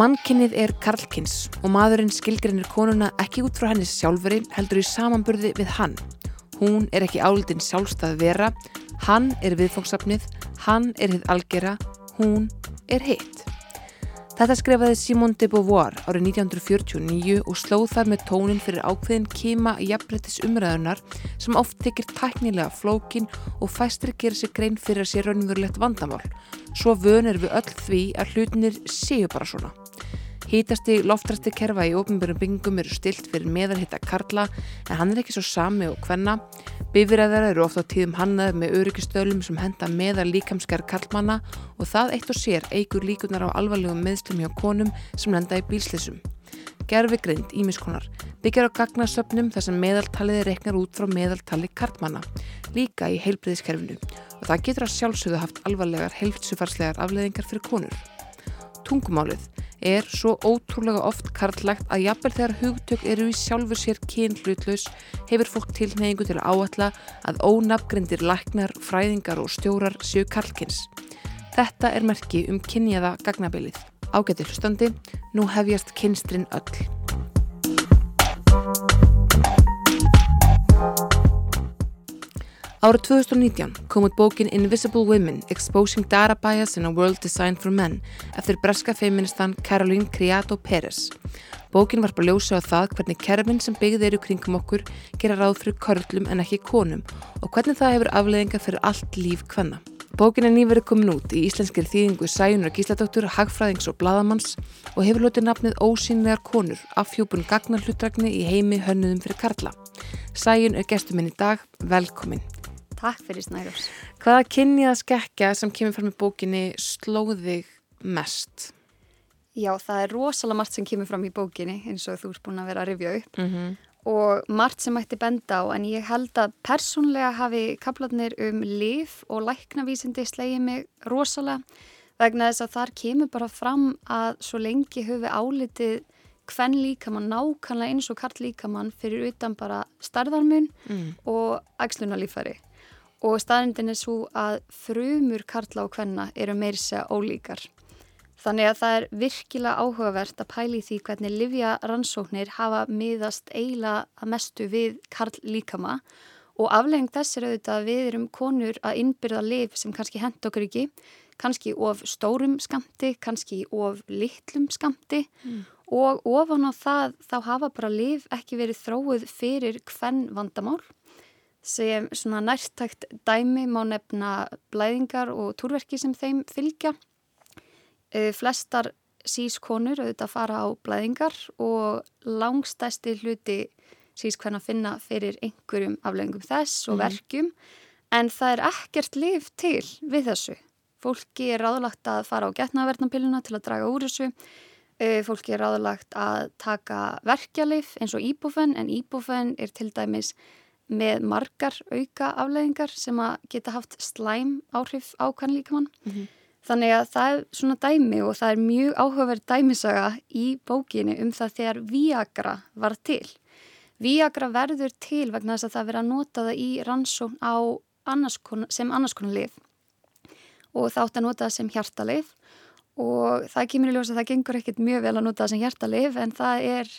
Mannkinnið er karlkins og maðurinn skilgrinnir konuna ekki út frá henni sjálfuri heldur í samanburði við hann. Hún er ekki áldinn sjálfstað vera, hann er viðfóngsafnið, hann er hitt algjera, hún er hitt. Þetta skrifaði Simone de Beauvoir árið 1949 og slóð þar með tónin fyrir ákveðin kima jafnbrettis umræðunar sem oft tekir tæknilega flókin og fæstir gera sér grein fyrir að sé raunverulegt vandamál. Svo vön er við öll því að hlutinir séu bara svona. Hítasti loftrasti kerfa í ofnbjörnum byggingum eru stilt fyrir meðarhitta karla en hann er ekki svo sami og hvenna. Bifræðar eru ofta á tíðum hannaði með öryggistölum sem henda meðar líkamskar karlmanna og það eitt og sér eigur líkunar á alvarlegum meðslum hjá konum sem lenda í bílslissum. Gerfi greint ímiskonar byggjar á gagnasöpnum þar sem meðaltaliði reknar út frá meðaltali karlmanna, líka í heilbriðiskerfinu og það getur að sjálfsögðu haft alvarlegar heilsufarslegar afleðingar fyrir konur. Tungumálið er svo ótrúlega oft karlægt að jafnvel þegar hugtök eru í sjálfur sér kynhlutlaus hefur fólk tilneyingu til að áalla að ónafgrindir læknar, fræðingar og stjórar séu karlkins. Þetta er merki um kynjaða gagnabilið. Ágæti hlustandi, nú hefjast kynstrin öll. Árið 2019 kom út bókin Invisible Women – Exposing Data Bias in a World Designed for Men eftir breska feministan Caroline Criado Pérez. Bókin var bara ljósa á það hvernig kerfin sem byggðið eru kringum okkur gera ráð fyrir körlum en ekki konum og hvernig það hefur afleðinga fyrir allt líf hvenna. Bókin er nýverið komin út í íslenskir þýðingu Sæjunar Gísladóttur, Hagfræðings og Bladamanns og hefur lotið nafnið Ósýnlegar konur af fjúbun gagnar hlutdragni í heimi hönnuðum fyrir Karla. Sæjun er gestur minn í dag, velkomin. Takk fyrir Snærós. Hvaða kynniða skekja sem kemur fram í bókinni slóðið mest? Já, það er rosalega margt sem kemur fram í bókinni eins og þú ert búin að vera að rifja upp Mm -hmm. og margt sem ætti benda á en ég held að persónlega hafi kaplarnir um lif og læknavísindi slegið mig rosalega vegna þess að þar kemur bara fram að svo lengi höfu álitið hvenn líkamann nákvæmlega eins og karl líkamann fyrir utan bara starðarmun mm. og ægslunarlífari og staðrindin er svo að frumur karla og hvenna eru meiri segja ólíkar. Þannig að það er virkilega áhugavert að pæli því hvernig livja rannsóknir hafa miðast eiginlega að mestu við karl líkama og aflegging þess er auðvitað að við erum konur að innbyrða liv sem kannski hend okkur ekki, kannski of stórum skamti, kannski of litlum skamti mm. og ofan á það þá hafa bara liv ekki verið þróið fyrir hvern vandamál sem svona nærtækt dæmi má nefna blæðingar og túrverki sem þeim fylgja. E, flestar sískonur auðvitað fara á blæðingar og langstæsti hluti sískvenna finna fyrir einhverjum afleggingum þess og verkjum en það er ekkert liv til við þessu. Fólki er ráðlagt að fara á getnaverðnapilluna til að draga úr þessu. E, fólki er ráðlagt að taka verkjalif eins og íbúfen en íbúfen er til dæmis með margar auka afleðingar sem að geta haft slæm áhrif á kannlíkamann. Mm -hmm. Þannig að það er svona dæmi og það er mjög áhugaverð dæmisaga í bókinu um það þegar Viagra var til. Viagra verður til vegna þess að það verður að nota það í rannsókn annars konar, sem annars konar lif og það átt að nota það sem hjartalif og það kemur í ljós að það gengur ekkit mjög vel að nota það sem hjartalif en það er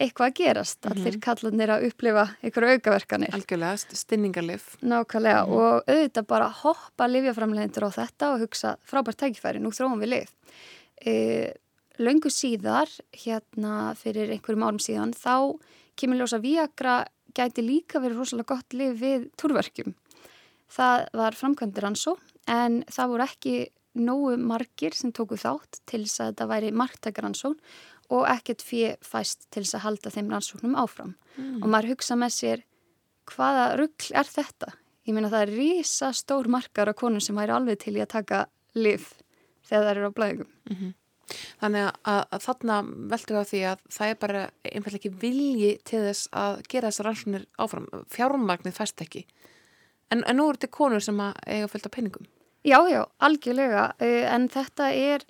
eitthvað að gerast, allir mm -hmm. kallanir að upplifa einhverju aukaverkanir. Algjörlega, stinningarlif. Nákvæmlega mm -hmm. og auðvitað bara hoppa livjaframlegendur á þetta og hugsa frábært tækifæri, nú þróum við lif. E, Laungu síðar, hérna fyrir einhverjum árum síðan, þá kemur ljósa Viagra gæti líka verið rosalega gott lif við túrverkjum. Það var framkvæmdur ansó en það voru ekki nógu margir sem tóku þátt til þess að þetta væri marktækaransón og ekkert fyrir fæst til þess að halda þeim rannsóknum áfram mm. og maður hugsa með sér hvaða ruggl er þetta? Ég meina það er rísa stór markar á konum sem væri alveg til í að taka liv þegar það eru á blæðingum. Mm -hmm. Þannig að, að þarna veldur það því að það er bara einfallega ekki vilji til þess að gera þessar rannsóknir áfram. Fjármagnir fæst ekki. En, en nú eru þetta konur sem eiga fylgta peningum. Já, já, algjörlega. En þetta er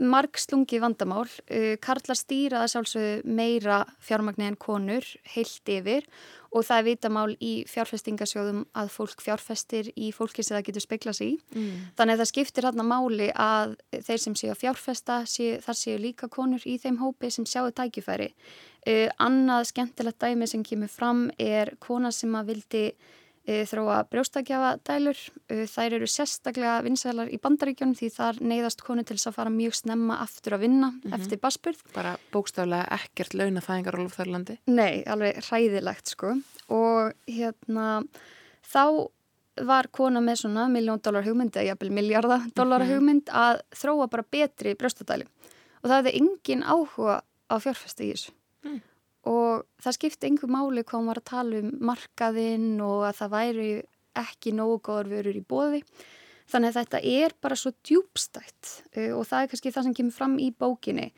margslungi vandamál. Uh, Karlar stýra það sjálfsögðu meira fjármagni en konur heilt yfir og það er vitamál í fjárfestingasjóðum að fólk fjárfestir í fólki sem það getur speikla sig í. Mm. Þannig að það skiptir hérna máli að þeir sem séu að fjárfesta, séu, þar séu líka konur í þeim hópi sem sjáu tækifæri. Uh, annað skemmtilegt dæmi sem kemur fram er kona sem að vildi þróa brjóstakjafa dælur. Uh, þær eru sérstaklega vinsælar í bandaríkjónum því þar neyðast konu til þess að fara mjög snemma aftur að vinna -hmm. eftir basburð. Bara bókstaflega ekkert launafæðingar á Þorlandi? Nei, alveg hræðilegt sko og hérna þá var kona með svona miljón dólar hugmynd eða jafnvel miljardar dólar mhm. hugmynd að þróa bara betri brjóstadæli og það hefði engin áhuga á fjárfæsta í þessu mm. Og það skipti einhver máli hvað var að tala um markaðinn og að það væri ekki nógu góður vörur í bóði þannig að þetta er bara svo djúbstætt uh, og það er kannski það sem kemur fram í bókinni.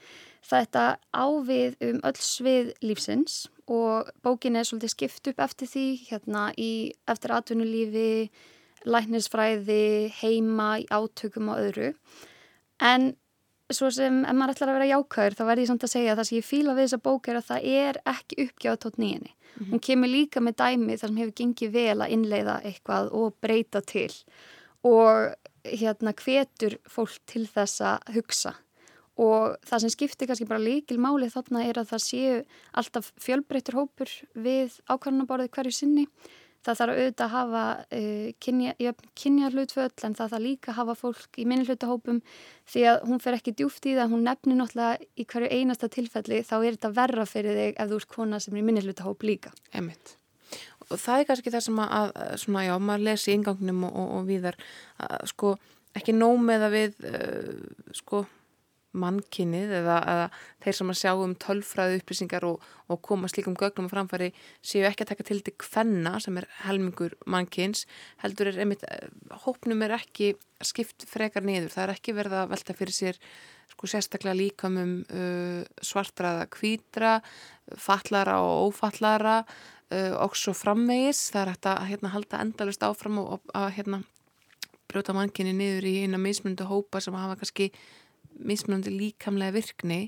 Þetta ávið um öll svið lífsins og bókin er svolítið skipt upp eftir því hérna í eftir atvinnulífi læknisfræði, heima átökum og öðru. En svo sem ef maður ætlar að vera jákvæður þá verður ég samt að segja að það sem ég fíla við þessa bók er að það er ekki uppgjáð tótt nýjani. Mm -hmm. Hún kemur líka með dæmi þar sem hefur gengið vel að innleiða eitthvað og breyta til og hérna hvetur fólk til þess að hugsa og það sem skiptir kannski bara líkil máli þarna er að það séu alltaf fjölbreytur hópur við ákvæmnaborði hverju sinni Það þarf auðvitað að hafa uh, kynja, kynja hlutföll en það þarf líka að hafa fólk í minni hlutahópum því að hún fer ekki djúft í það, hún nefnir náttúrulega í hverju einasta tilfelli þá er þetta verra fyrir þig ef þú ert kona sem er í minni hlutahóp líka. Emitt. Og það er kannski það sem að, svona já, maður lesi í ingangnum og, og, og viðar, að, sko, ekki nómið að við, uh, sko, mannkinnið eða, eða þeir sem að sjá um tölfræðu upplýsingar og, og koma slíkum gögnum og framfæri séu ekki að taka til til hvenna sem er helmingur mannkins heldur er einmitt, eh, hópnum er ekki skipt frekar niður, það er ekki verið að velta fyrir sér sko sérstaklega líkamum uh, svartraða kvítra, fallara og ófallara uh, og svo framvegis, það er hægt að hérna, halda endalust áfram og að hérna, brjóta mannkinni niður í eina mismundu hópa sem hafa kannski mismunandi líkamlega virkni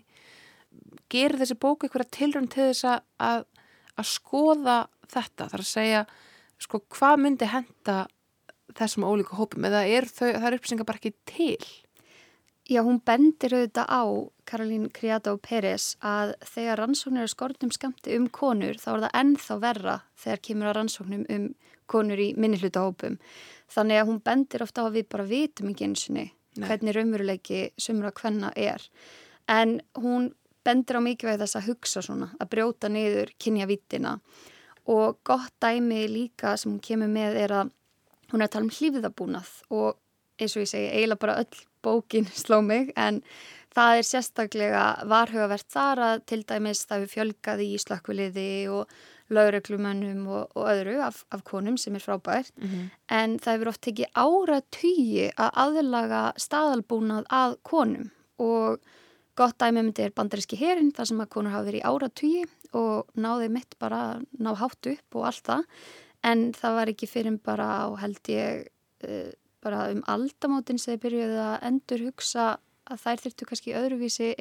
gerir þessi bóku eitthvað tilrönd til þess að, að skoða þetta, þar að segja sko hvað myndi henda þessum ólíku hópum? Eða er þau, það er uppsenga bara ekki til? Já, hún bendir auðvitað á Karolín Criado Pérez að þegar rannsóknir er skortum skamti um konur þá er það ennþá verra þegar kemur að rannsóknum um konur í minnihlutahópum þannig að hún bendir ofta á að við bara vitum ekki einsinni Nei. hvernig raunveruleiki sumra hvenna er. En hún bendur á mikilvæg þess að hugsa svona, að brjóta niður kynjavittina og gott dæmi líka sem hún kemur með er að hún er að tala um hlýfiðabúnað og eins og ég segi, eiginlega bara öll bókin sló mig en það er sérstaklega varhugavert þar að til dæmis það við fjölgaði í slökkviliði og lauruglumönnum og, og öðru af, af konum sem er frábært. Mm -hmm. en það hefur oft tekið ára tugi að aðlaga staðalbúnað að konum. Og gott dæmi myndi er bandaríski herin þar sem að konur hafa verið í ára tugi og náði mitt bara ná hátt upp og allt það. En það var ekki fyrir bara á held ég uh, bara um aldamótin sem þið byrjuði að endur hugsa að þær þurftu kannski öðruvísi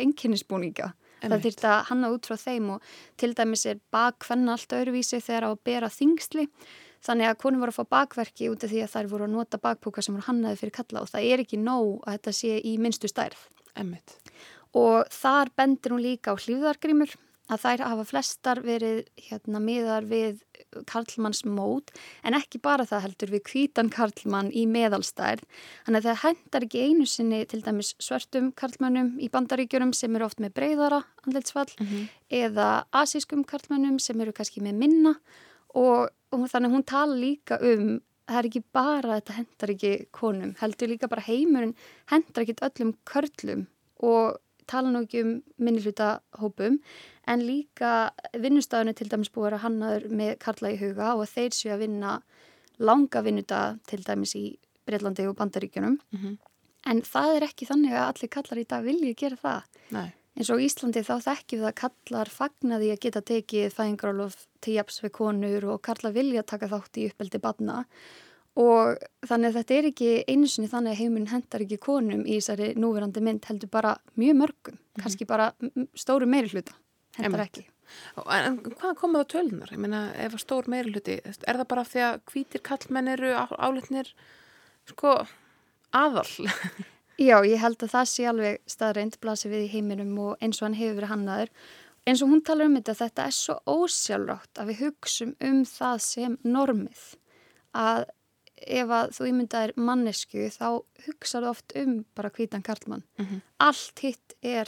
enginnisbúninga það þurft að hanna út frá þeim og til dæmis er bakvenna allt öðruvísi þegar á að bera þingsli. Þannig að konum voru að fá bakverki út af því að þær voru að nota bakpúka sem voru hannaði fyrir kalla og það er ekki nóg að þetta sé í minnstu stærð. Emmett. og þar bendur hún líka á hlýðargrímur að þær hafa flestar verið hérna miðar við Karlmanns mót en ekki bara það heldur við kvítan Karlmann í meðalstærð. Þannig að það hendar ekki einu sinni til dæmis svörtum Karlmannum í bandaríkjurum sem eru oft með breyðara andleitsfall mm -hmm. eða asískum Karlmannum sem eru kannski með minna. Og, og þannig hún tala líka um það er ekki bara þetta hendar ekki konum heldur líka bara heimurinn hendar ekki öllum körlum. Og tala nú ekki um minnilhuta hópum en líka vinnustafinu til dæmis búið að hannaður með karla í huga og þeir séu að vinna langa vinnuta til dæmis í Breitlandi og Bandaríkjunum mm -hmm. en það er ekki þannig að allir kallar í dag vilja gera það Nei. eins og Íslandi þá þekkjum við að kallar fagnaði að geta tekið fæðingarálof til japs við konur og karla vilja taka þátt í uppeldi badna og þannig að þetta er ekki einu sinni þannig að heiminn hendar ekki konum í þessari núverandi mynd heldur bara mjög mörgum, mm kannski bara stóru meiri hluta, hendar ekki. En hvað komið á tölunar? Ég meina, ef að stór meiri hluti, er það bara því að hvítir kallmenn eru áletnir, sko, aðall? Já, ég held að það sé alveg staðreint blasi við í heiminum og eins og hann hefur verið hannaður. Eins og hún talar um þetta, þetta er svo ósjálfrátt að við hugsum um það sem normið að ef að þú ímyndaðir mannesku þá hugsaðu oft um bara hvítan karlmann. Mm -hmm. Allt hitt er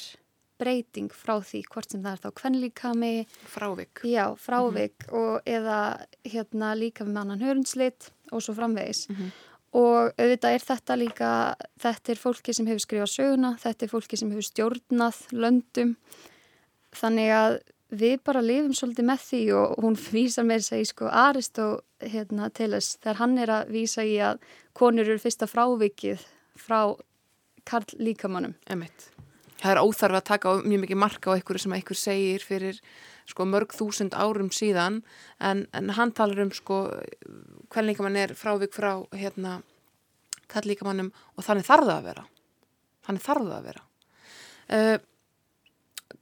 breyting frá því hvort sem það er þá kvennlíkami frávik, já, frávik mm -hmm. og eða hérna líka með annan hörnslit og svo framvegis mm -hmm. og auðvitað er þetta líka þetta er fólki sem hefur skrifað söguna þetta er fólki sem hefur stjórnað löndum þannig að við bara lifum svolítið með því og hún vísar með þess að í sko Aristó hérna, til þess þegar hann er að vísa í að konur eru fyrsta frávikið frá Karl líkamannum. Emitt. Það er óþarf að taka mjög mikið marka á einhverju sem einhver segir fyrir sko, mörg þúsund árum síðan en, en hann talar um sko, hvern líkamann er frávik frá hérna, Karl líkamannum og þannig þarf það að vera. Þannig þarf það að vera. Uh,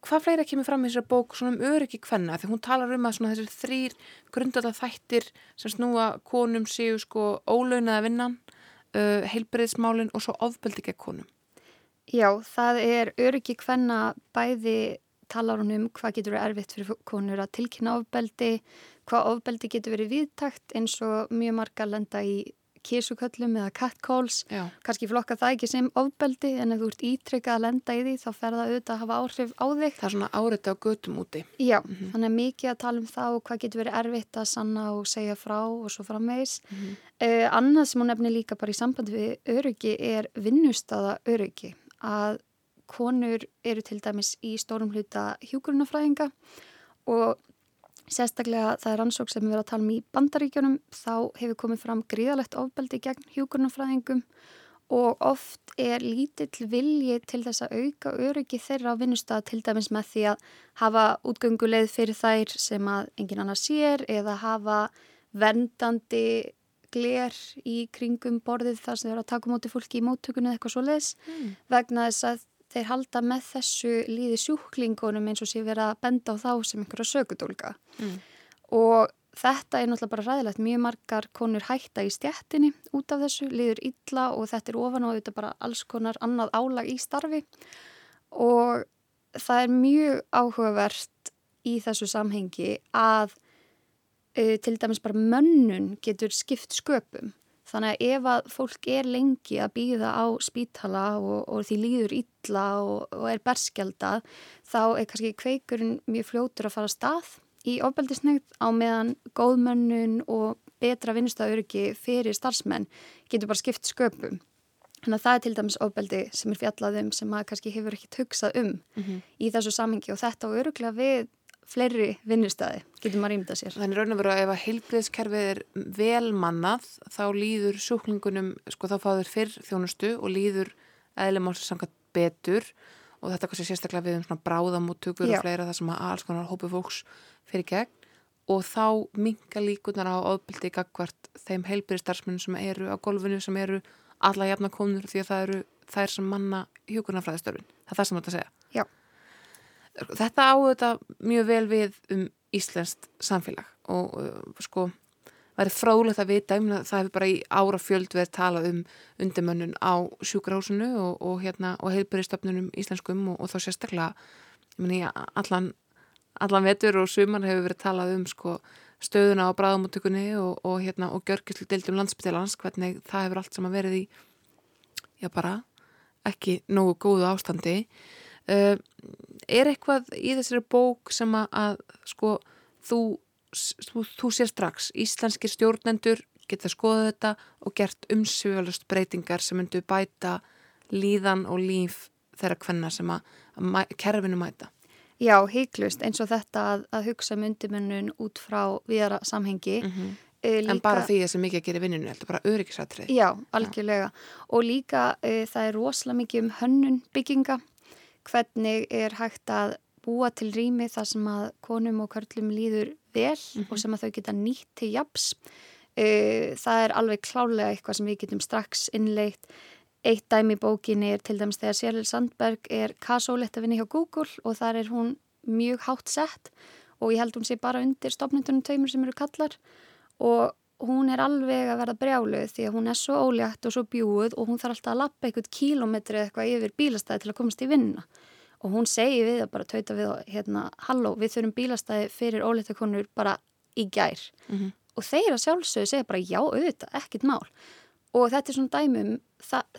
hvað fleira kemur fram í þessari bók svona um öryggi hvenna því hún talar um að þessir þrýr grundalega þættir sem snúa konum séu sko ólaunaða vinnan uh, heilbreyðsmálinn og svo ofbeldi gegn konum. Já, það er öryggi hvenna bæði talar hún um hvað getur verið erfitt fyrir konur að tilkynna ofbeldi hvað ofbeldi getur verið viðtakt eins og mjög marga lenda í kísuköllum eða catcalls. Kannski flokka það ekki sem ofbeldi en ef þú ert ítrykkað að lenda í því þá fer það auðvitað að hafa áhrif á þig. Það er svona áriði á götum úti. Já, mm -hmm. þannig að mikið að tala um það og hvað getur verið erfitt að sanna og segja frá og svo framvegs mm -hmm. uh, Annað sem hún nefnir líka bara í sambandi við öryggi er vinnustada öryggi að konur eru til dæmis í stórum hluta hjúgrunafræðinga og Sérstaklega það er ansók sem við erum að tala um í bandaríkjunum þá hefur komið fram gríðalegt ofbeldi gegn hjúkurnafræðingum og oft er lítill vilji til þess að auka öryggi þeirra á vinnustad til dæmis með því að hafa útgönguleið fyrir þær sem að engin annar sér eða hafa vendandi gler í kringum borðið þar sem þeir eru að taka móti fólki í móttökunni eða eitthvað svo leiðs mm. vegna þess að þeir halda með þessu líði sjúklingunum eins og sé verið að benda á þá sem einhverja sökudólka mm. og þetta er náttúrulega bara ræðilegt mjög margar konur hætta í stjættinni út af þessu, líður illa og þetta er ofan á þetta bara alls konar annað álag í starfi. Og það er mjög áhugavert í þessu samhengi að uh, til dæmis bara mönnun getur skipt sköpum Þannig að ef að fólk er lengi að býða á spítala og, og því líður illa og, og er berskjaldað þá er kannski kveikurinn mjög fljótur að fara stað í ofbeldisnegt á meðan góðmönnun og betra vinnustafurki fyrir starfsmenn getur bara skipt sköpum. Þannig að það er til dæmis ofbeldi sem er fjallaðum sem maður kannski hefur ekkert hugsað um mm -hmm. í þessu samengi og þetta og öruglega við fleiri vinnustæði, getur maður rýmda sér. Þannig raun og veru að ef að heilbriðskerfið er velmannað þá líður sjúklingunum, sko þá fáður fyrr þjónustu og líður eðlumálssangat betur og þetta kannski sérstaklega við um svona bráðamóttökur og fleira það sem að alls konar hópu fólks fyrir gegn og þá minga líkunar á ofbildi gagvart þeim heilbriðstarfsmunum sem eru á golfinu sem eru alla jafna konur því að það eru þær sem manna hjókunarfræðistörfin. Það er það sem að segja. Þetta áður mjög vel við um Íslenskt samfélag og uh, sko verið frálega það vita, það hefur bara í ára fjöld verið talað um undimönnun á sjúkrahúsinu og, og, hérna, og heilbyrjastofnunum íslenskum og, og þá sérstaklega meni, allan, allan vetur og suman hefur verið talað um sko, stöðuna á bráðamóttökunni og hérna, görgislu deildum landsbyttilans hvernig það hefur allt saman verið í já bara ekki nógu góðu ástandi. Uh, er eitthvað í þessari bók sem að, að sko þú, þú, þú sér strax íslenskir stjórnendur geta skoðað þetta og gert umsvíðalust breytingar sem myndu bæta líðan og líf þeirra hvenna sem að, að kerfinu mæta Já, heiklust eins og þetta að, að hugsa myndimennun út frá viðra samhengi mm -hmm. Líka, en bara því þessi mikið að gera vinninu, þetta er bara öryggisatrið. Já, algjörlega. Já. Og líka e, það er rosalega mikið um hönnun bygginga hvernig er hægt að búa til rými þar sem að konum og körlum líður vel mm -hmm. og sem að þau geta nýtt til japs það er alveg klálega eitthvað sem við getum strax innleitt. Eitt dæmi í bókinni er til dæmis þegar Sérlil Sandberg er kasólett að vinna hjá Google og þar er hún mjög hátt sett og ég held hún sé bara undir stopnundunum taumur sem eru kallar og hún er alveg að verða brjáluð því að hún er svo ólétt og svo bjúð og hún þarf alltaf að lappa eitthvað kílometri eitthvað yfir bílastæði til að komast í vinna og hún segi við að bara tauta við hérna, halló, við þurfum bílastæði fyrir óléttakonur bara í gær. Mm -hmm og þeir að sjálfsögðu segja bara já auðvitað, ekkit mál. Og þetta er svona dæmum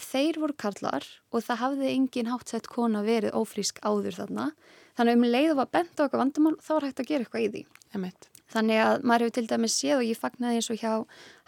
þeir voru karlar og það hafði engin háttsett kona verið ófrísk áður þarna. Þannig um leiðu var bent á eitthvað vandamál þá var hægt að gera eitthvað í því. Þannig að maður hefur til dæmis séð og ég fagnaði eins og hjá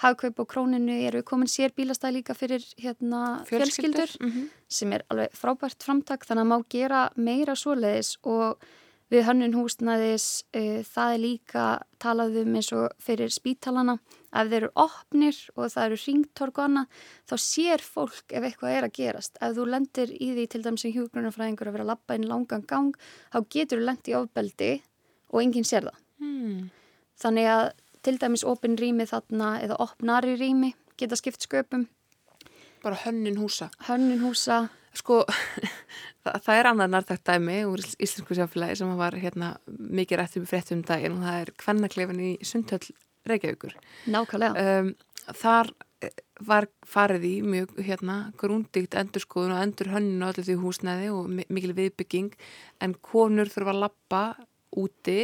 hagkaup og króninu eru komin sér bílastæði líka fyrir hérna, fjölskyldur mm -hmm. sem er alveg frábært framtak þannig að má gera meira svoleiðis og Við hönnun húsnaðis, uh, það er líka talaðum eins og fyrir spítalana. Ef þeir eru opnir og það eru ringtorg og annað, þá sér fólk ef eitthvað er að gerast. Ef þú lendir í því til dæmis sem hjúgrunarfræðingur að vera að lappa inn langan gang, þá getur þú lendt í ofbeldi og enginn sér það. Hmm. Þannig að til dæmis opin rými þarna eða opnari rými geta skipt sköpum. Bara hönnun húsa? Hönnun húsa. Sko, það, er annað nærtækt dæmi úr Íslensku sjáfélagi sem var hérna, mikið rættum fréttum um daginn og það er kvennaklefin í Sundhöll Reykjavíkur. Nákvæmlega. Um, þar eh, var farið í mjög hérna, grúndíkt endurskoðun og endur hönnun og allir því húsnæði og mikil viðbygging en konur þurfa að lappa úti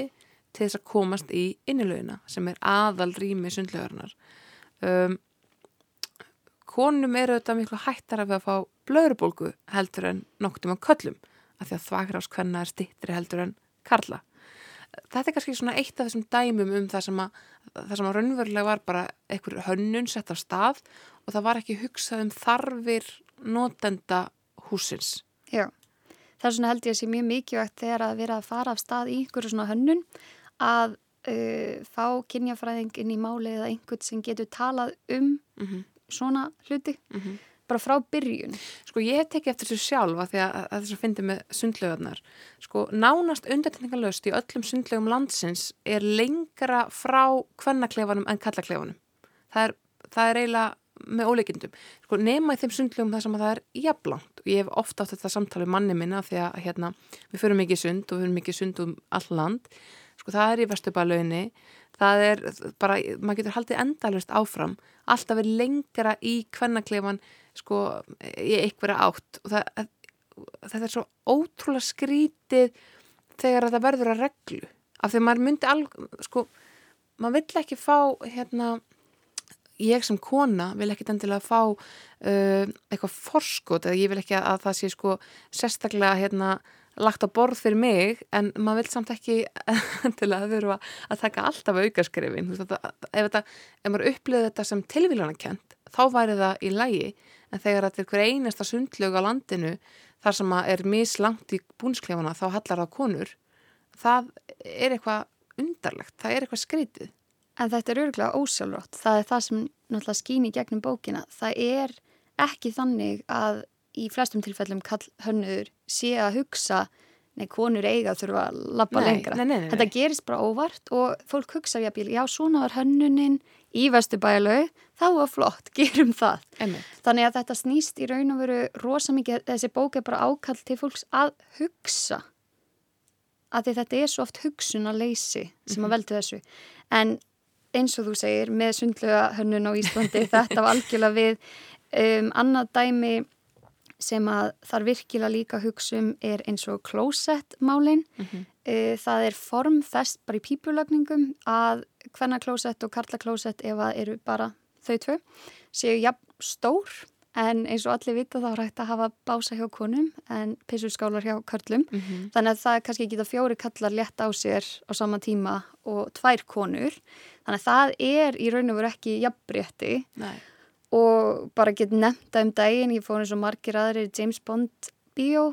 til þess að komast í innilögina sem er aðal rými sundlögarnar. Um, konum eru þetta miklu hættar af að fá blöðrubólgu heldur en nokktum á köllum af því að þvagrafskvenna er stittri heldur en karla. Þetta er kannski svona eitt af þessum dæmum um það sem að, það sem að raunverulega var bara einhver hönnun sett á stað og það var ekki hugsað um þarfir notenda húsins. Já, það er svona held ég að sé mjög mikilvægt þegar að vera að fara af stað í einhverju svona hönnun að uh, fá kynjafræðing inn í máli eða einhvern sem getur talað um mm -hmm svona hluti. Mm -hmm. bara frá byrjun. Sko ég hef tekið eftir þessu sjálfa því að, að þess að fyndi með sundlögarnar sko nánast undartekningalöst í öllum sundlögum landsins er lengra frá kvennaklefanum en kallaklefanum það er, það er eiginlega með óleikindum sko nema í þeim sundlögum þar sem að það er jafnlangt. Og ég hef ofta átt þetta samtali með manni minna því að hérna við förum mikið sund og við förum mikið sund um all land sko það er í vestubalauðinni það er bara, maður getur haldið endalust áfram, alltaf er lengra í kvennakleifan sko í einhverja átt. Og það, þetta er svo ótrúlega skrítið þegar þetta verður að reglu. Af því maður myndi alveg, sko maður vill ekki fá hérna ég sem kona vil ekki endilega fá uh, eitthvað forskot. Eða ég vil ekki að það sé sko sérstaklega hérna lagt á borð fyrir mig en maður vil samt ekki til að þurfa að taka alltaf aukaskrifin ef, þetta, ef maður upplöði þetta sem tilvílanakent þá væri það í lægi en þegar þetta er hver einasta sundlög á landinu þar sem er mislangt í búnsklefana þá hallar það konur. Það er eitthvað undarlegt, það er eitthvað skritið En þetta er örgulega ósjálfrátt. Það er það sem náttúrulega skýn í gegnum bókina. Það er ekki þannig að í flestum tilfellum kall hönnuður sé að hugsa nei, konur eiga þurfa að lappa lengra. Nei, nei, Þetta gerist bara óvart og fólk hugsa jápil, já svona var hönnunin í Vesturbælau, þá var flott, gerum það. Emme. Þannig að þetta snýst í raun og veru rosa mikið, þessi bók er bara ákall til fólks að hugsa að þetta er svo oft hugsun að leysi sem að mhm. velta þessu. En eins og þú segir, með sundlega hönnun á Íslandi, þetta var algjörlega við um, annað dæmi sem að þar virkilega líka hugsun er eins og klósettmálinn. Mm -hmm. Það er formfest bara í pípulagningum að hvenna klósett og karla klósett ef að eru bara þau tvö séu jafn stór en eins og allir vita þá er hægt að hafa bása hjá konum en pissurskálar hjá karlum. Mm -hmm. Þannig að það er kannski ekki það fjóri kallar létt á sér á sama tíma og tvær konur. Þannig að það er í raun og veru ekki jafnbrétti. Nei og bara gett nefnda um daginn, ég fór eins og margir aðrir James Bond bíó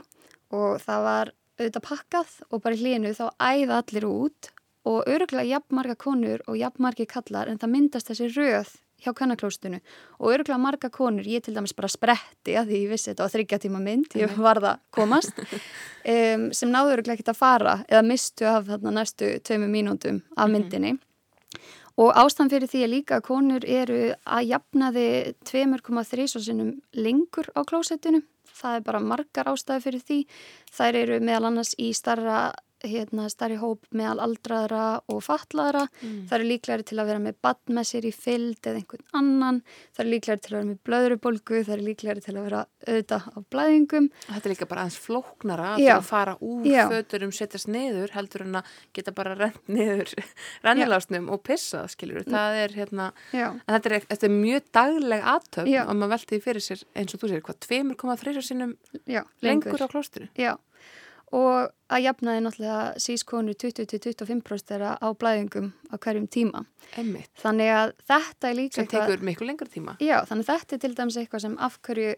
og það var auðvitað pakkað og bara hlínu þá æða allir út og öruglega jafnmarga konur og jafnmargi kallar en það myndast þessi röð hjá kannaklóstunu og öruglega marga konur, ég til dæmis bara spretti að því ég vissi þetta á þryggja tíma mynd, ég var það komast um, sem náðu öruglega ekki að fara eða mistu af þarna næstu tveimu mínútum af mhm. myndinni Og ástæðan fyrir því að líka konur eru að jafna þið 2,3 sinnum lengur á klósettinu. Það er bara margar ástæði fyrir því. Þær eru meðal annars í starra hérna, starri hóp meðal aldraðra og fatlaðra. Mm. Það eru líklæri til að vera með sér í fylld eða einhvern annan. Það eru líklæri til að vera með blöðrubolgu. Það eru líklæri til að vera auða á blæðingum. Þetta er líka bara aðeins flóknara að, að fara úr Já. föturum, setjast niður heldur en að geta bara rent niður rennilásnum og pissað, skiljur. Mm. Það er hérna, þetta er, þetta er mjög dagleg aðtöfn og maður veltiði fyrir sér eins og þú sér, hvað, 2,3 sinum lengur á klósturu. Já og að jafnaði náttúrulega sískonu 20-25% þeirra á blæðingum á hverjum tíma. Einmitt. Þannig að þetta er líka sem tekur miklu lengur tíma. Já, þannig að þetta er til dæmis eitthvað sem afhverju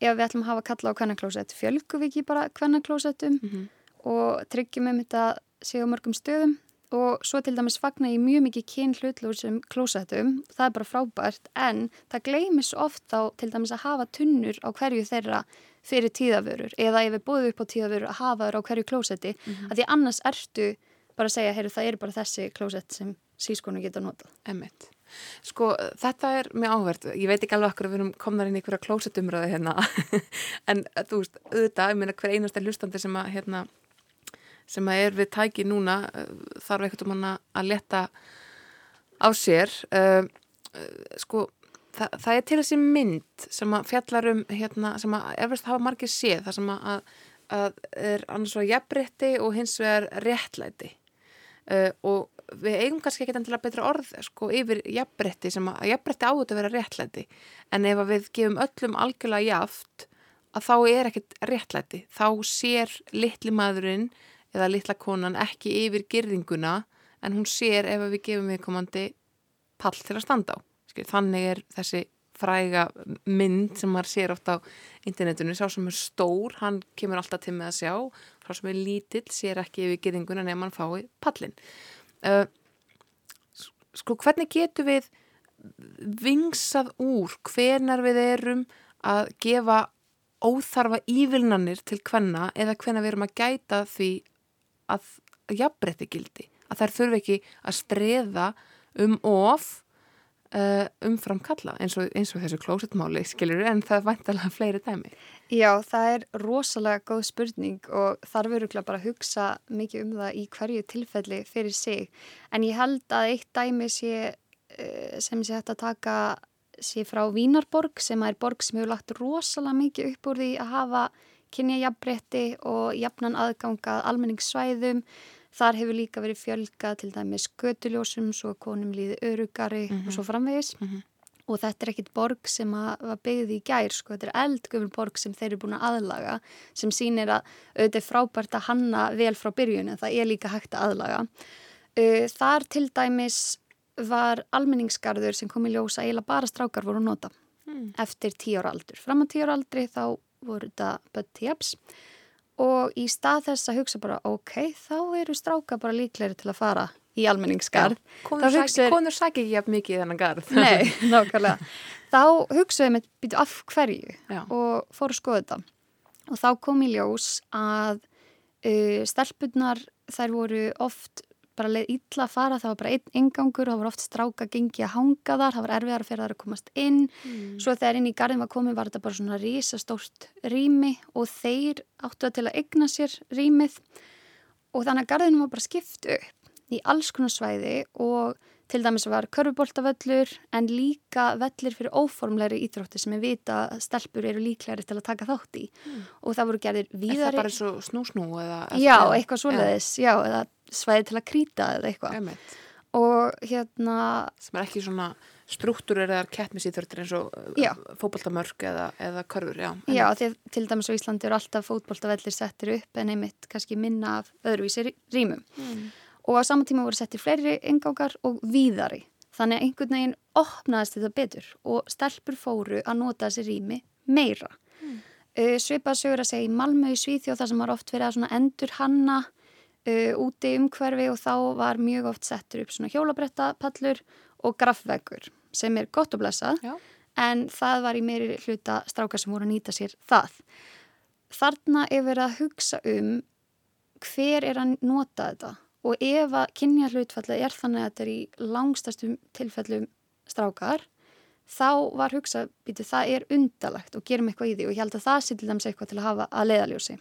ef við ætlum að hafa kalla á kvennaklósett fjölgu við ekki bara kvennaklósettum mm -hmm. og tryggjum um þetta séu mörgum stöðum og svo til dæmis fagnar ég mjög mikið kyn hlutlúsum klósettum, það er bara frábært en það gleimis oft á til dæmis að hafa tunnur á hverju þeirra fyrir tíðavörur eða ef við búðum upp á tíðavörur að hafa þér á hverju klósetti mm -hmm. að því annars ertu bara að segja, heyru það er bara þessi klósett sem sískonu geta notað. Emmett. Sko þetta er mjög áhvert, ég veit ekki alveg okkur að við erum komnar inn í einhverja klósettumröðu hérna en þú veist, auðvitað, ég meina hver einasta hlustandi sem að hérna, sem að er við tæki núna eh, þarf eitthvað um hana að leta á sér uh, uh, sko það, það er til þessi mynd sem að fjallar um hérna, sem að eflust hafa margir séð það sem að, að er annars vegar jafnrétti og hins vegar réttlæti. Uh, og við eigum kannski ekki endilega betra orð sko yfir jafnrétti sem að jafnrétti áður að vera réttlæti. En ef við gefum öllum algjörlega jaft að þá er ekkert réttlæti. Þá sér litli maðurinn eða litla konan ekki yfir girðinguna en hún sér ef við gefum viðkomandi pall til að standa á þannig er þessi fræga mynd sem maður sér oft á internetunni, sá sem er stór hann kemur alltaf til með að sjá. Sá sem er lítill, sér ekki yfir geðinguna nefn mann fái pallin uh, sko hvernig getur við vingsað úr hvenar við erum að gefa óþarfa ívilnanir til hvenna eða hvenna við erum að gæta því að jafnbreytti gildi? Að þær þurfi ekki að streða um of Uh, umfram kalla eins og, eins og þessu klósetmáli skilur en það vantalega fleiri dæmi. Já, það er rosalega góð spurning og þarf öruglega bara að hugsa mikið um það í hverju tilfelli fyrir sig. En ég held að eitt dæmi sé, uh, sem sé hægt að taka sé frá Vínarborg sem er borg sem hefur lagt rosalega mikið upp úr því að hafa kynja jafnbretti og jafnan aðgangað almenningssvæðum Þar hefur líka verið fjölga til dæmis göduljósum, svo konum líði örugari mm -hmm. og mhm. svo framvegis. Mm -hmm. Og þetta er ekkit borg sem var byggði í gær, sko, þetta er eldgöfur borg sem þeir eru búin að aðlaga, sem sýnir að auðvitað er frábært að hanna vel frá byrjun, en það er líka hægt að aðlaga. Þar til dæmis var almenningsgarður sem kom í ljósa, eiginlega bara strákar voru nota mm. eftir tíu ára aldur. Fram á tíu ára aldri þá voru þetta bött tíaps og í stað þess að hugsa bara ok, þá eru stráka bara líklegri til að fara í almenningsgarð. Konur sækir ekki jafn mikið í þennan garð. Nei, nákvæmlega. Þá hugsaðum við býtu af hverju? Já. og fóru að skoða þetta. Og þá kom í ljós að uh, stelpunar þær voru oft bara leið illa að fara, það var bara einn ingangur það var oft stráka gengi að hanga þar það var erfiðar fyrir þar að komast inn mm. svo þegar inn í garðin var komið var þetta bara svona rísastórt rými og þeir áttu að til að egna sér rýmið og þannig að garðinu var bara skipt upp í alls konar svæði og til dæmis var körfuboltavöllur en líka vellir fyrir óformleiri íþrótti sem við vita að stelpur eru líklegri til að taka þátt í mm. og það voru gerðir víðari Er það bara svo snú-snú? Já, eitthvað svoleiðis, já, eða svæði til að krýta eða eitthvað Emmeit. og hérna sem er ekki svona struktúrir eða kettmisýþörtir eins og uh, fótballtamörk eða, eða körfur já, já því til dæmis á Íslandi eru alltaf fótballtavellir settir upp en einmitt kannski minna af öðruvísi rýmum mm. Og á saman tíma voru settir fleiri engákar og víðari þannig að einhvern veginn opnaðist þetta betur og stelpur fóru að nota þessi rými meira mm. uh, svipað sögur að segja í Malmö í Svíþjóð þar sem var oft verið að endur hanna uh, úti umhverfi og þá var mjög oft settur upp svona hjólabrettapallur og grafveggur sem er gott að blessa Já. en það var í meiri hluta strákar sem voru að nýta sér það. Þarna er verið að hugsa um hver er að nota þetta og ef að kynja hlutfalli er þannig að þetta er í langstastum tilfellum strákar þá var hugsa, býtu, það er undalagt og gerum eitthvað í því. Og ég held að það sé til dæmis eitthvað til að hafa að leiðaljósi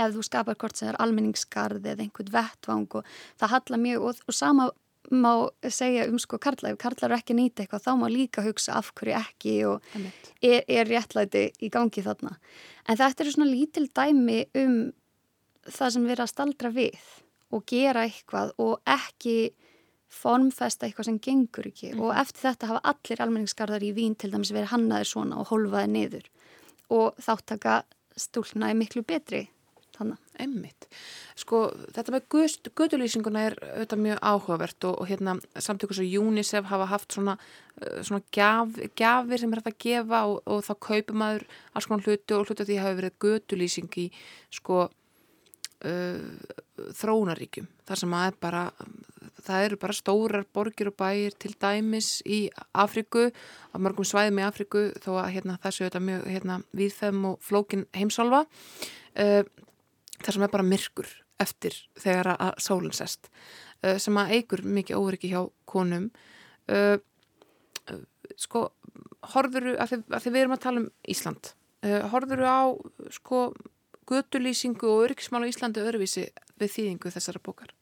ef þú skapar hvort sem er almenningskarð eða einhvern vettvang og það halla mjög og, og sama má segja um sko karla, ef karlar eru ekki að nýta eitthvað þá má líka hugsa af hverju ekki og er, er réttlæti í gangi þarna. En þetta eru svona lítil dæmi um það sem við erum að staldra við og gera eitthvað og ekki formfesta eitthvað sem gengur ekki mm og eftir þetta hafa allir almenningskarðar í vín til dæmis verið hannaðir svona og holfaði niður og þáttaka stúlna er miklu betri þannig. Emmitt. Sko þetta með gödulýsinguna er auðvitað mjög áhugavert og, og hérna samtökur svo UNICEF hafa haft svona, uh, svona gjaf, gjafir sem er hægt að gefa og, og þá kaupir maður alls konar hluti og hluti að því hafi verið gödulýsing í sko uh, þróunaríkjum þar sem að bara, það eru bara stórar borgir og bæir til dæmis í Afriku, á mörgum svæðum í Afriku þó að hérna, það séu þetta mjög hérna, viðfæðum og flókin heimsálfa uh, þar sem er bara myrkur eftir þegar að sólinn sest uh, sem að eigur mikið óryggi hjá konum. Uh, sko horfuru, að þið við erum að tala um Ísland horfuru á sko gödulýsingu og öryggismál á Íslandi öðruvísi við þýðingu þessara bókar?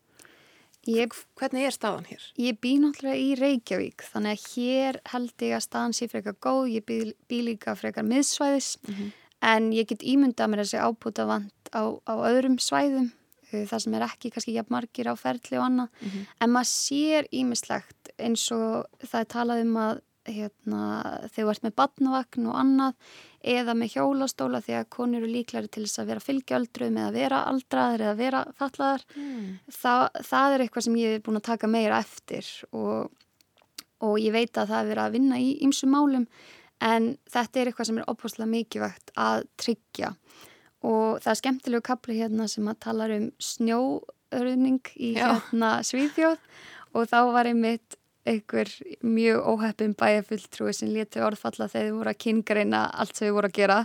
Ég, Hvernig er staðan hér? Ég bý náttúrulega í Reykjavík þannig að hér held ég að staðan sé frekar góð, ég bý, bý líka frekar miðsvæðis mm -hmm. en ég get ímyndað mér að sé ábúta vant á, á öðrum svæðum eh, það sem er ekki kannski jafn margir á ferli og annað mm -hmm. en maður sér ímislegt eins og það er talað um að hérna, þegar þú ert með badnavagn og annað eða með hjólastóla því að konur eru líklari til þess að vera fylgjöldruð með að vera aldraðar eða vera fallaðar mm. það, það er eitthvað sem ég hef búin að taka meira eftir og, og ég veit að það er verið að vinna í ymsum málum en þetta er eitthvað sem er opastlega mikilvægt að tryggja og það er skemmtilegu kapli hérna sem að tala um snjóörðning í Já. hérna Svíðjóð og þá var einmitt einhver mjög óheppin bæjafulltrúi sem leti orðfalla þegar þið voru að kyngreina allt sem þið voru að gera.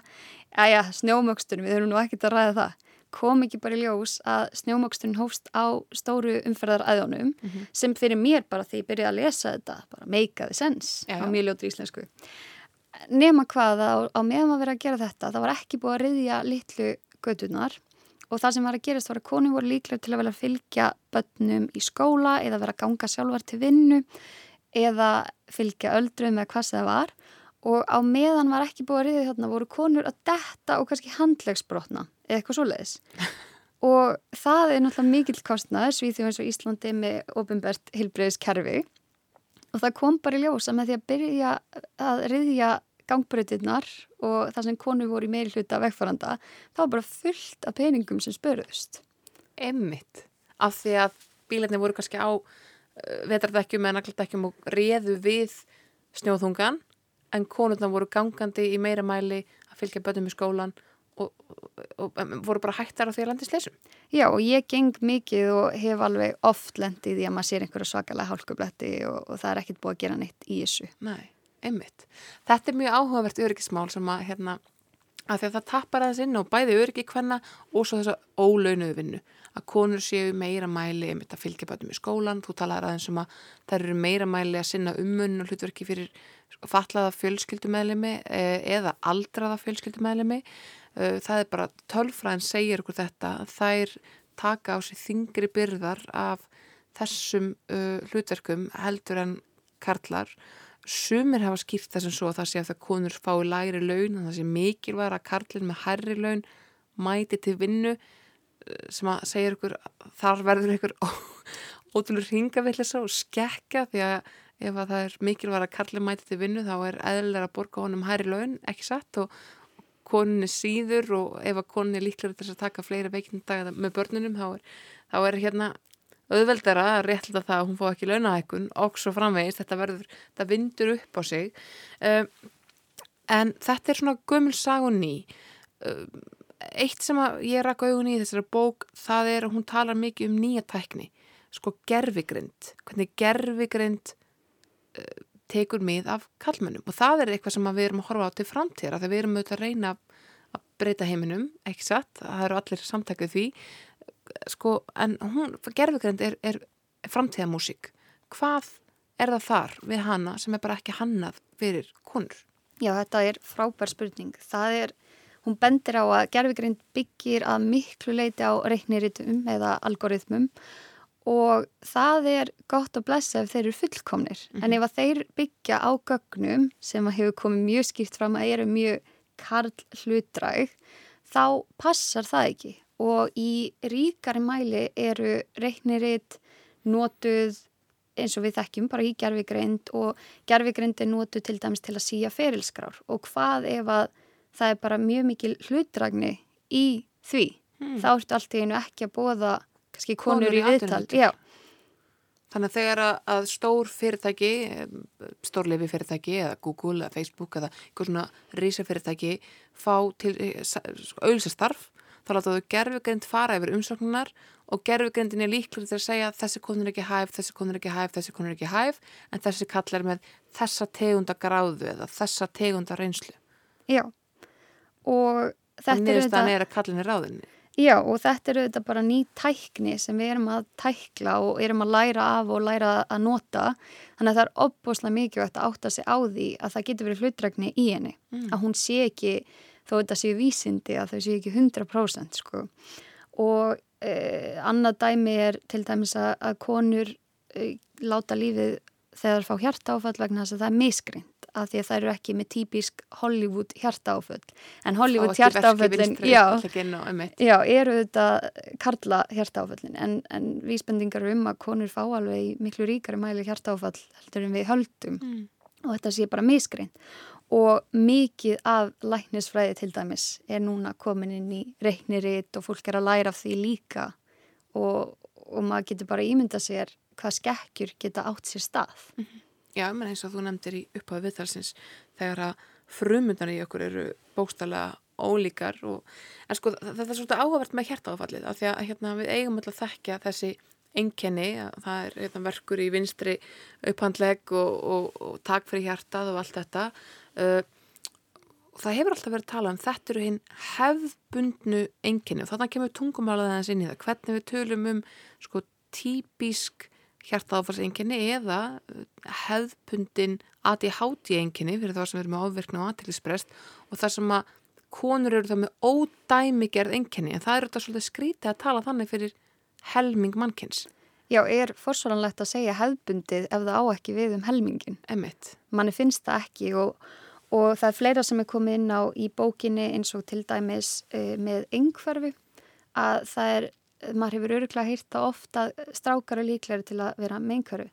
Æja, snjómögstunum, við þurfum nú ekkert að ræða það. Kom ekki bara í ljós að snjómögstunum hófst á stóru umferðaræðunum mm -hmm. sem fyrir mér bara því ég byrjaði að lesa þetta bara make a sense á mjög ljótri íslensku. Nema hvað á, á meðan að vera að gera þetta það var ekki búið að riðja litlu gödunar og það sem var að gerast var að konu voru líklega til að velja að fylgja börnum í skóla eða vera að ganga sjálfar til vinnu eða fylgja öldrum eða hvað það var. Og á meðan var ekki búið að riðið þarna voru konur að detta og kannski handlegsbrotna eða eitthvað svo leiðis og það er náttúrulega mikill kostnað svíþjóð eins og Íslandi með ofinbært hilbreyðiskerfi og það kom bara í ljósa með því að byrja að riðja gangbröðirnar og það sem konu voru í meiri hluta vegfæranda, þá var bara fullt af peningum sem spöruðust. Emmitt, af því að bílarnir voru kannski á uh, vetardekkjum eða nagldekkjum og reðu við snjóðungan, en konurna voru gangandi í meira mæli að fylgja bönnum í skólan og, og, og voru bara hættar á því að landi slesum. Já, og ég geng mikið og hef alveg oft lendið í að maður sér einhverju svakalega hálkubletti og, og það er ekkert búið að gera neitt í þessu. Nei einmitt. Þetta er mjög áhugavert öryggismál sem að, hérna, að það tappar aðeins inn og bæði öryggi hvenna og svo þess að ólaunuðu vinnu. Að konur séu meira mæli, einmitt að fylgja bætum í skólan, þú talaður aðeins um að það eru meira mæli að sinna ummun og hlutverki fyrir fatlaða fjölskyldumæðlimi eh, eða aldraða fjölskyldumæðlimi. Eh, það er bara tölfræðin segir okkur þetta þær taka á sig þingri byrðar af þessum uh, hlutverkum heldur en karlar Sumir hafa skýrt þessum svo að það sé að það konur fái læri laun það sé mikilvægur að karlinn með hærri laun mæti til vinnu eh, sem að segja ykkur þar verður ykkur ótrúlega ringavillisa og skekka því að ef að það er mikilvægur að karlinn mæti til vinnu þá er eðlilega að borga honum hærri laun ekki satt og koninni síður og ef að koninni líklega til að taka fleira veikindag með börnunum þá er, þá er hérna auðveldara að rétla það að hún fá ekki launahækun og svo framvegist, þetta verður, þetta vindur upp á sig. Um, en þetta er svona gömul sagun ný um, eitt sem ég rakk augun í þessari bók það er að hún talar mikið um nýja tækni sko gerfigrind hvernig gerfigrind uh, tekur mið af kallmennum og það er eitthvað sem við erum að horfa á til framtíra þegar við erum auðvitað að reyna að breyta heiminum, ekki satt, það eru allir samtækuð því sko, en hún, gerfugreind er, er framtíðamúsík hvað er það þar við hana sem er bara ekki hannað fyrir konur? Já, þetta er frábær spurning. Það er, hún bendir á að gerfugreind byggir að miklu leiti á reikniritum eða algoritmum og það er gott að blessa ef þeir eru fullkomnir. Mm -hmm. En ef þeir byggja á gögnum sem hefur komið mjög skýrt fram að eru mjög karl hlutræg, þá passar það ekki. Og í ríkari mæli eru reiknirit notuð eins og við þekkjum bara í gerfigreind og gerfigreind er notuð til dæmis til að síja ferilskrár og hvað ef að það er bara mjög mikil hlutrægni í því. Hmm. Þá ertu allt í einu ekki að bóða kannski konur, konur í viðtal. Þannig að þegar að stór fyrirtæki stórleifi fyrirtæki eða Google eða Facebook eða eitthvað svona rísa fyrirtæki fá til eh, auðvilsastarf þá láta þau gerfugrind fara yfir umsóknunar og gerfugrindin er líklega til að segja þessi konur er ekki hæf, þessi konur er ekki hæf, þessi konur er ekki hæf en þessi kallar með þessa tegunda gráðu eða þessa tegunda reynslu. Já og þetta er þetta... er að kallin er ráðinni. Já og þetta eru þetta bara ný tækni sem við erum að tækla og erum að læra af og læra að nota þannig að það er opbúslega mikið að átta sig á því að það getur verið hlutrækni í henni mm. að hún sé ekki þó þetta séu vísindi að þau séu ekki 100% sko. Og eh, annað dæmi er til dæmis að, að konur eh, láta lífið þegar það fá hjarta áfall vegna þess að það er miskrind að því að það eru ekki með típisk Hollywood hjartaáföll. En Hollywood hjartaáföllin já, já, eru þetta karla hjartaáföllin. En, en vísbendingar um að konur fá alveg í miklu ríkari mæli hjartaáfall heldur en við höldum. Mm. og þetta sé bara miskrein og mikið af læknisfræði til dæmis er núna komin inn í reikniritt og fólk er að læra af því líka og, og maður getur bara ímynda sér hvað skekkjur geta átt sér stað mm -hmm. Já, menn eins og þú nefndir í upphafi viðtalsins þegar að frumundar í okkur eru bókstallega ólíkar og, en sko þetta er svolítið áhugavert með hjertáfallið af því að hérna, við eigum alltaf að þekkja þessi enkenni, það er hérna, verkur í vinstri upphandleg og, og, og takk fyrir hjartað og allt þetta. Uh, það hefur alltaf verið að tala um þetta eru hinn hefðbundnu enkenni og þannig kemur tungumálaðið hans inn í það. Hvernig við tölum um sko típisk hjartaáfarsenginni eða uh, hefðpundin ADHD-enginni fyrir það sem verður með áverkna og aðtækisprest og það sem að konur eru það með ódæmigerð enginni en það eru þetta svolítið skrítið að tala þannig fyrir helming mannkins. Já, er forsvaranlegt að segja hefðbundið ef það á ekki við um helmingin. Emitt. Manni finnst það ekki og, og það er fleira sem er komið inn á í bókinni eins og til dæmis uh, með yngverfi að það er maður hefur öruglega hýrt að ofta strákar er líklegri til að vera meinkjöru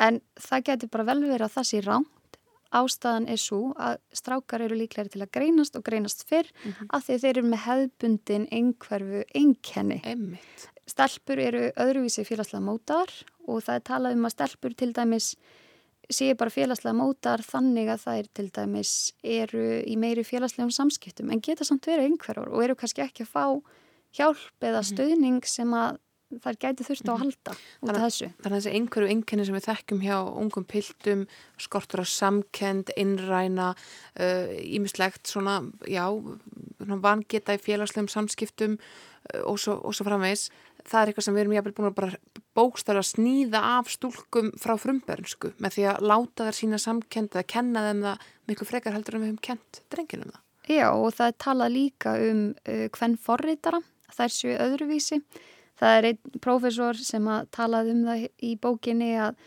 en það getur bara vel verið að það sé ránt ástæðan er svo að strákar eru líklegri til að greinast og greinast fyrr mm -hmm. því þeir eru með hefðbundin einhverfu einkenni stelpur eru öðruvísi félagslega mótar og það er talað um að stelpur til dæmis sé bara félagslega mótar þannig að það er til dæmis eru í meiri félagslegum samskiptum en geta samt verið einhverjur og eru kannski ekki að fá hjálp eða mhm. stöðning sem að þær gæti þurft á að mhm. halda út af þessu. Þannig að þessi einhverju einkenni sem við þekkjum hjá ungum piltum, skortur á samkend, innræna, ímislegt uh, svona, já, vangeta í félagslegum samskiptum uh, og, svo, svo framvegs, það er eitthvað sem við erum jáfnvel búin að bara bókstara að snýða af stúlkum frá frumbörnsku með því að láta þær sína samkend eða kenna þeim það miklu frekar heldur en við hefum kent drenginum það. Já og það er talað líka um uh, hvern forritara þær séu öðruvísi. Það er einn prófessor sem að talaði um það í bókinni að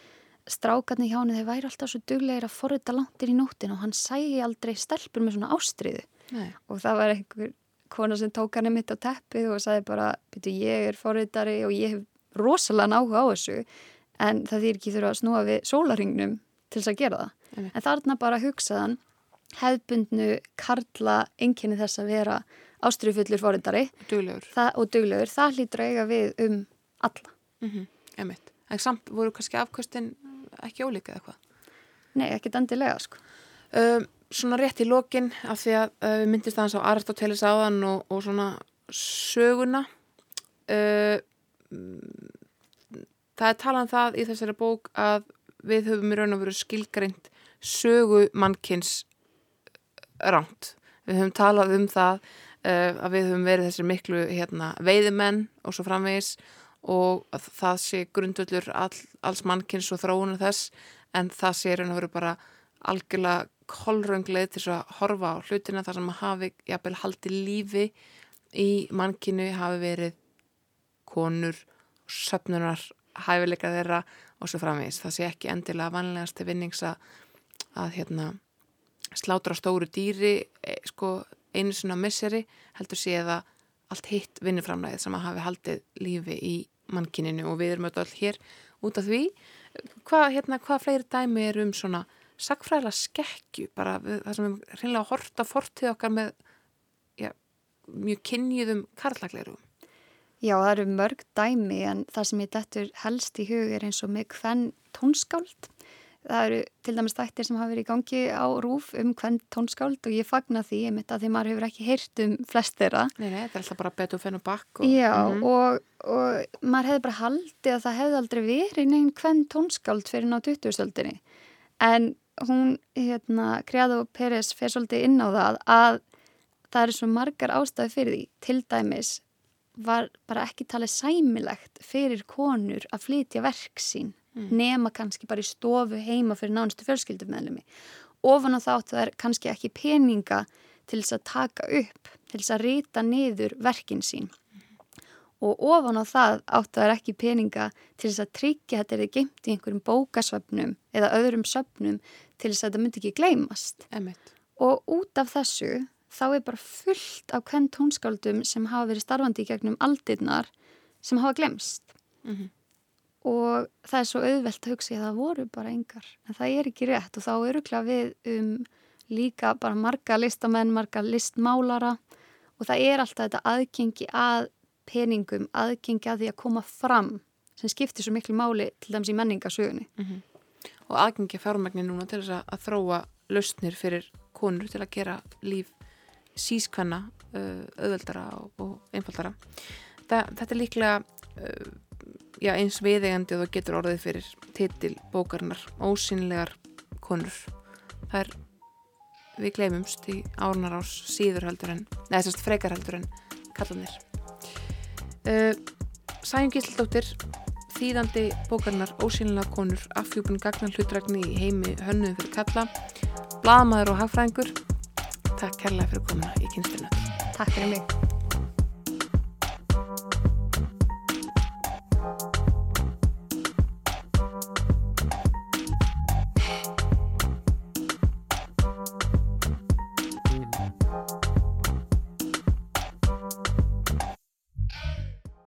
strákarni hjá henni þeir væri alltaf svo duglegir að forrita langt inn í nóttin og hann sæi aldrei stelpur með svona ástriðu Nei. og það var einhver kona sem tók hann mitt á teppið og sagði bara ég er forritari og ég hef rosalega náhuga á þessu en það þýr ekki þurfa að snúa við sólaringnum til þess að gera það Nei. en þarna bara hugsaðan hefbundnu karla enginni þess að vera ástrifullur fórindari og duglegur, það hlýtur eiga við um alla mm -hmm. En samt voru kannski afkvöstin ekki ólíka eða hvað? Nei, ekkit endilega sko um, Svona rétt í lokin af því að uh, við myndist aðeins á Aristoteles áðan og, og svona söguna uh, það er talað um það í þessari bók að við höfum í raun og veru skilgreint sögu mannkins ránt. Við höfum talað um það uh, að við höfum verið þessir miklu hérna, veiðimenn og svo framvegis og það sé grundvöldur all, alls mannkins og þróunar þess en það sé raun og veru bara algjörlega kolröngleið til að horfa á hlutina þar sem að hafi jafnvel haldið lífi í mannkinu hafi verið konur, söpnunar hæfileika þeirra og svo framvegis. Það sé ekki endilega vanlegasti vinnings að, að hérna, slátra stóru dýri e, sko, einu svona misseri heldur sé það allt hitt vinniframlæðið sem að hafi haldið lífi í mannkininu og við erum öll hér út af því. Hvað, hérna, hvað fleiri dæmi er um svona sagfræðilega skekkju bara við, það sem við reynilega horta fortið okkar með já, mjög kynniðum karlagleirum. Já, það eru mörg dæmi en það sem ég dettur helst í hug er eins og með hvern tónskáld. Það eru til dæmis þættir sem hafa verið í gangi á rúf um hvern tónskáld og ég fagna því, ég mitt að því maður hefur ekki heyrt um flest þeirra. Nei, nei, þetta er alltaf bara betu fenn og bakk. Já, mm -hmm. og, og maður hefði bara haldið að það hefði aldrei verið neginn hvern tónskáld fyrir ná 20-stöldinni. En hún, hérna, Kreado Peres fer svolítið inn á það að það eru svo margar ástæði fyrir því. Til dæmis var bara ekki talið sæmilegt fyrir konur að flytja verk sín mm. nema kannski bara í stofu heima fyrir nánustu fjölskyldumæðlumi. Ofan á þáttu er kannski ekki peninga til þess að taka upp, til þess að rita niður verkin sín og ofan á það áttu þær ekki peninga til þess að tryggja þetta er þið geimt í einhverjum bókasöfnum eða öðrum söfnum til þess að þetta myndi ekki gleymast. Emmett. Og út af þessu þá er bara fullt af hvern tónskáldum sem hafa verið starfandi í gegnum aldirnar sem hafa glemst. Mm -hmm. Og það er svo auðvelt að hugsa að það voru bara engar. En það er ekki rétt og þá eru kláð við um líka bara marga listamenn, marga listmálara og það er alltaf þetta aðgengi að peningum aðgengja því að koma fram sem skiptir svo miklu máli til dæmis í menningasögunni. Mm -hmm. Og aðgengja fjármægni núna til þess að, að þróa lausnir fyrir konur til að gera líf sískvenna uh, auðveldara og, og einfaldara. Þa, þetta er líklega uh, já, eins viðegandi og það getur orðið fyrir titil bókarinnar Ósynlegar konur. Það er við gleymumst í árnar ás síður heldur en, neða þessast frekar heldur en kallanir. Uh, Sæjum Gísldóttir þýðandi bókarnar Ósynlega konur afhjúpun gagnan hlutrækni í heimi hönnuðum fyrir kalla Blaðmaður og hagfræðingur. Takk kærlega fyrir komuna í kynsturna Takk fyrir mig